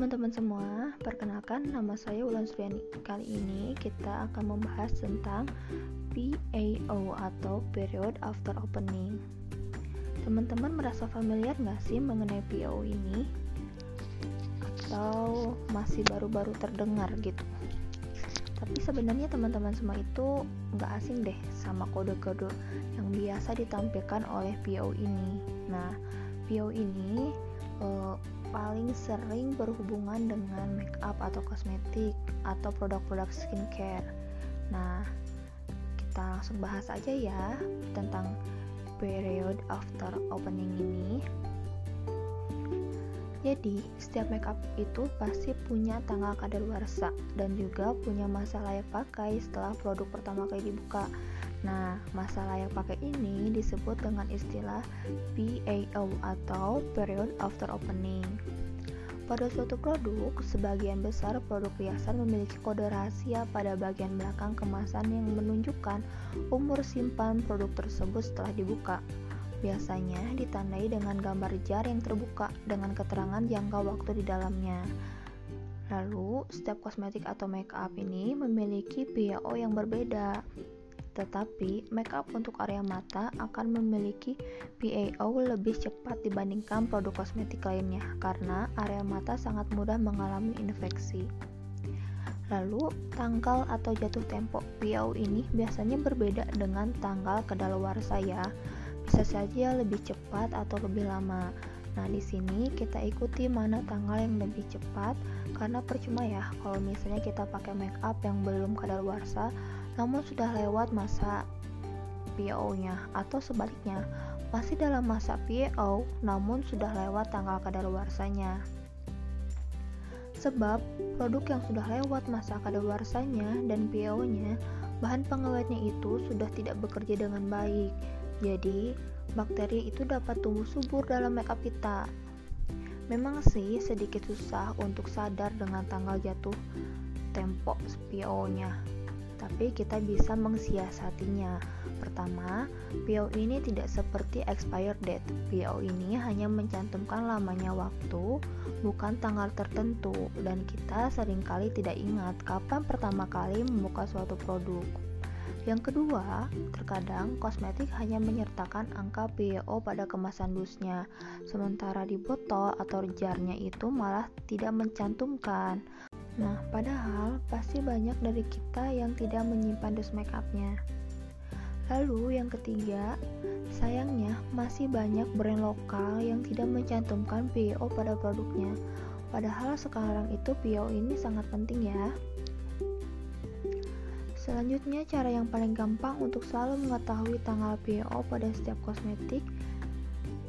teman-teman semua, perkenalkan nama saya Ulan Suryani. Kali ini kita akan membahas tentang PAO atau Period After Opening. Teman-teman merasa familiar nggak sih mengenai PAO ini? Atau masih baru-baru terdengar gitu? Tapi sebenarnya teman-teman semua itu nggak asing deh sama kode-kode yang biasa ditampilkan oleh PAO ini. Nah, PAO ini uh, paling sering berhubungan dengan make up atau kosmetik atau produk-produk skincare. Nah, kita langsung bahas aja ya tentang period after opening ini. Jadi, setiap makeup itu pasti punya tanggal kadaluarsa dan juga punya masa layak pakai setelah produk pertama kali dibuka. Nah, masa layak pakai ini disebut dengan istilah PAO atau Period After Opening. Pada suatu produk, sebagian besar produk riasan memiliki kode rahasia pada bagian belakang kemasan yang menunjukkan umur simpan produk tersebut setelah dibuka. Biasanya ditandai dengan gambar jar yang terbuka dengan keterangan jangka waktu di dalamnya. Lalu, setiap kosmetik atau make up ini memiliki PAO yang berbeda. Tetapi, makeup untuk area mata akan memiliki PAO lebih cepat dibandingkan produk kosmetik lainnya karena area mata sangat mudah mengalami infeksi. Lalu, tanggal atau jatuh tempo PAO ini biasanya berbeda dengan tanggal kedaluarsa ya. Bisa saja lebih cepat atau lebih lama. Nah, di sini kita ikuti mana tanggal yang lebih cepat karena percuma ya kalau misalnya kita pakai make up yang belum kadaluarsa namun sudah lewat masa PO-nya atau sebaliknya masih dalam masa PO namun sudah lewat tanggal kadaluarsanya. Sebab produk yang sudah lewat masa kadaluarsanya dan PO-nya bahan pengawetnya itu sudah tidak bekerja dengan baik. Jadi, bakteri itu dapat tumbuh subur dalam makeup kita. Memang sih sedikit susah untuk sadar dengan tanggal jatuh tempo PO-nya tapi kita bisa mengsiasatinya. Pertama, PO ini tidak seperti expired date. PO ini hanya mencantumkan lamanya waktu, bukan tanggal tertentu, dan kita sering kali tidak ingat kapan pertama kali membuka suatu produk. Yang kedua, terkadang kosmetik hanya menyertakan angka PO pada kemasan dusnya, sementara di botol atau jarnya itu malah tidak mencantumkan. Nah, padahal pasti banyak dari kita yang tidak menyimpan dus make upnya. Lalu yang ketiga, sayangnya masih banyak brand lokal yang tidak mencantumkan PO pada produknya. Padahal sekarang itu PO ini sangat penting ya. Selanjutnya, cara yang paling gampang untuk selalu mengetahui tanggal PO pada setiap kosmetik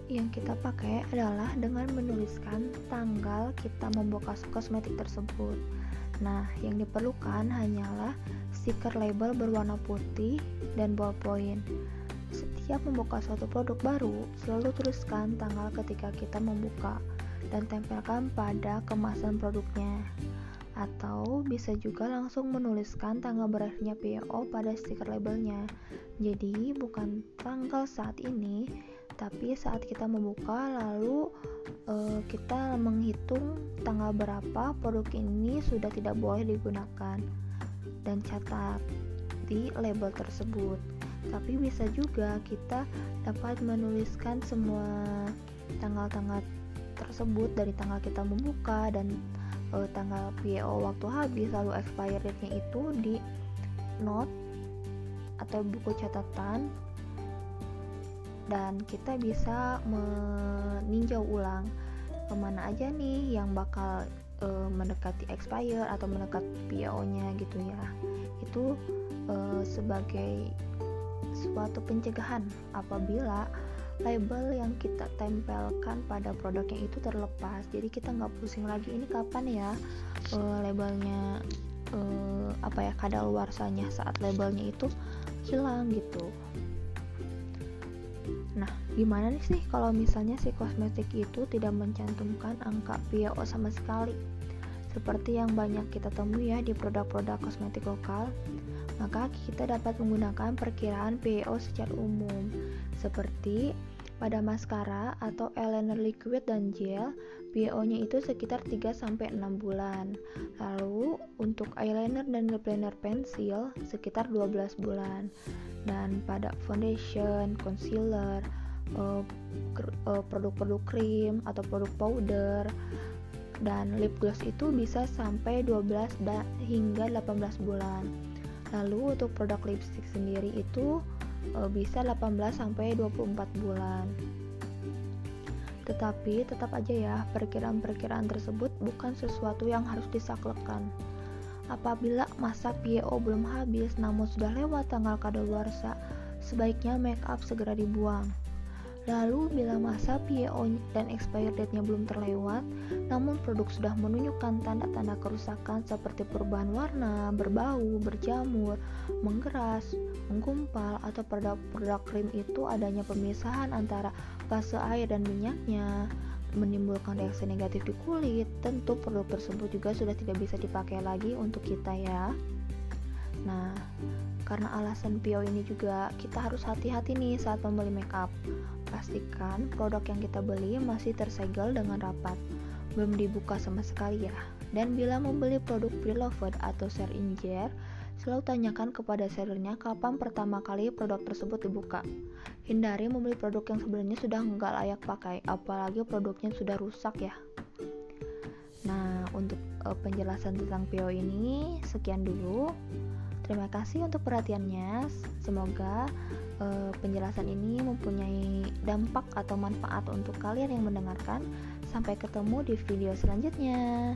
yang kita pakai adalah dengan menuliskan tanggal kita membuka kosmetik tersebut. Nah, yang diperlukan hanyalah stiker label berwarna putih dan ballpoint. Setiap membuka suatu produk baru, selalu tuliskan tanggal ketika kita membuka dan tempelkan pada kemasan produknya. Atau bisa juga langsung menuliskan tanggal berakhirnya PO pada stiker labelnya. Jadi, bukan tanggal saat ini, tapi saat kita membuka lalu uh, kita menghitung tanggal berapa produk ini sudah tidak boleh digunakan dan catat di label tersebut tapi bisa juga kita dapat menuliskan semua tanggal-tanggal tersebut dari tanggal kita membuka dan uh, tanggal PO waktu habis lalu expiry date-nya itu di note atau buku catatan. Dan kita bisa meninjau ulang ke mana aja nih yang bakal e, mendekati expire atau mendekat PO-nya gitu ya. Itu e, sebagai suatu pencegahan apabila label yang kita tempelkan pada produknya itu terlepas. Jadi kita nggak pusing lagi ini kapan ya e, labelnya e, apa ya kadaluarsanya saat labelnya itu hilang gitu. Nah, gimana nih sih kalau misalnya si kosmetik itu tidak mencantumkan angka PO sama sekali? Seperti yang banyak kita temui ya di produk-produk kosmetik lokal, maka kita dapat menggunakan perkiraan PO secara umum, seperti Pada maskara atau eyeliner liquid dan gel, PO-nya itu sekitar 3-6 bulan. Lalu untuk eyeliner dan lip liner pensil sekitar 12 bulan. Dan pada foundation, concealer, eh, eh, produk-produk krim atau produk powder dan lip gloss itu bisa sampai 12 hingga 18 bulan. Lalu untuk produk lipstick sendiri itu bisa 18 sampai 24 bulan. Tetapi tetap aja ya, perkiraan-perkiraan tersebut bukan sesuatu yang harus disaklekan. Apabila masa PO belum habis namun sudah lewat tanggal kadaluarsa, sebaiknya make up segera dibuang. Lalu bila masa PO dan expired date-nya belum terlewat, namun produk sudah menunjukkan tanda-tanda kerusakan seperti perubahan warna, berbau, berjamur, menggeras, menggumpal, atau produk-produk krim itu adanya pemisahan antara fase air dan minyaknya, menimbulkan reaksi negatif di kulit, tentu produk tersebut juga sudah tidak bisa dipakai lagi untuk kita ya. Nah, karena alasan PO ini juga kita harus hati-hati nih saat membeli make Pastikan produk yang kita beli masih tersegel dengan rapat, belum dibuka sama sekali ya. Dan bila membeli produk preloved atau share injer, selalu tanyakan kepada sellernya kapan pertama kali produk tersebut dibuka. Hindari membeli produk yang sebenarnya sudah nggak layak pakai, apalagi produknya sudah rusak ya. Nah, untuk uh, penjelasan tentang PO ini sekian dulu. Terima kasih untuk perhatiannya. Semoga uh, penjelasan ini mempunyai dampak atau manfaat untuk kalian yang mendengarkan. Sampai ketemu di video selanjutnya.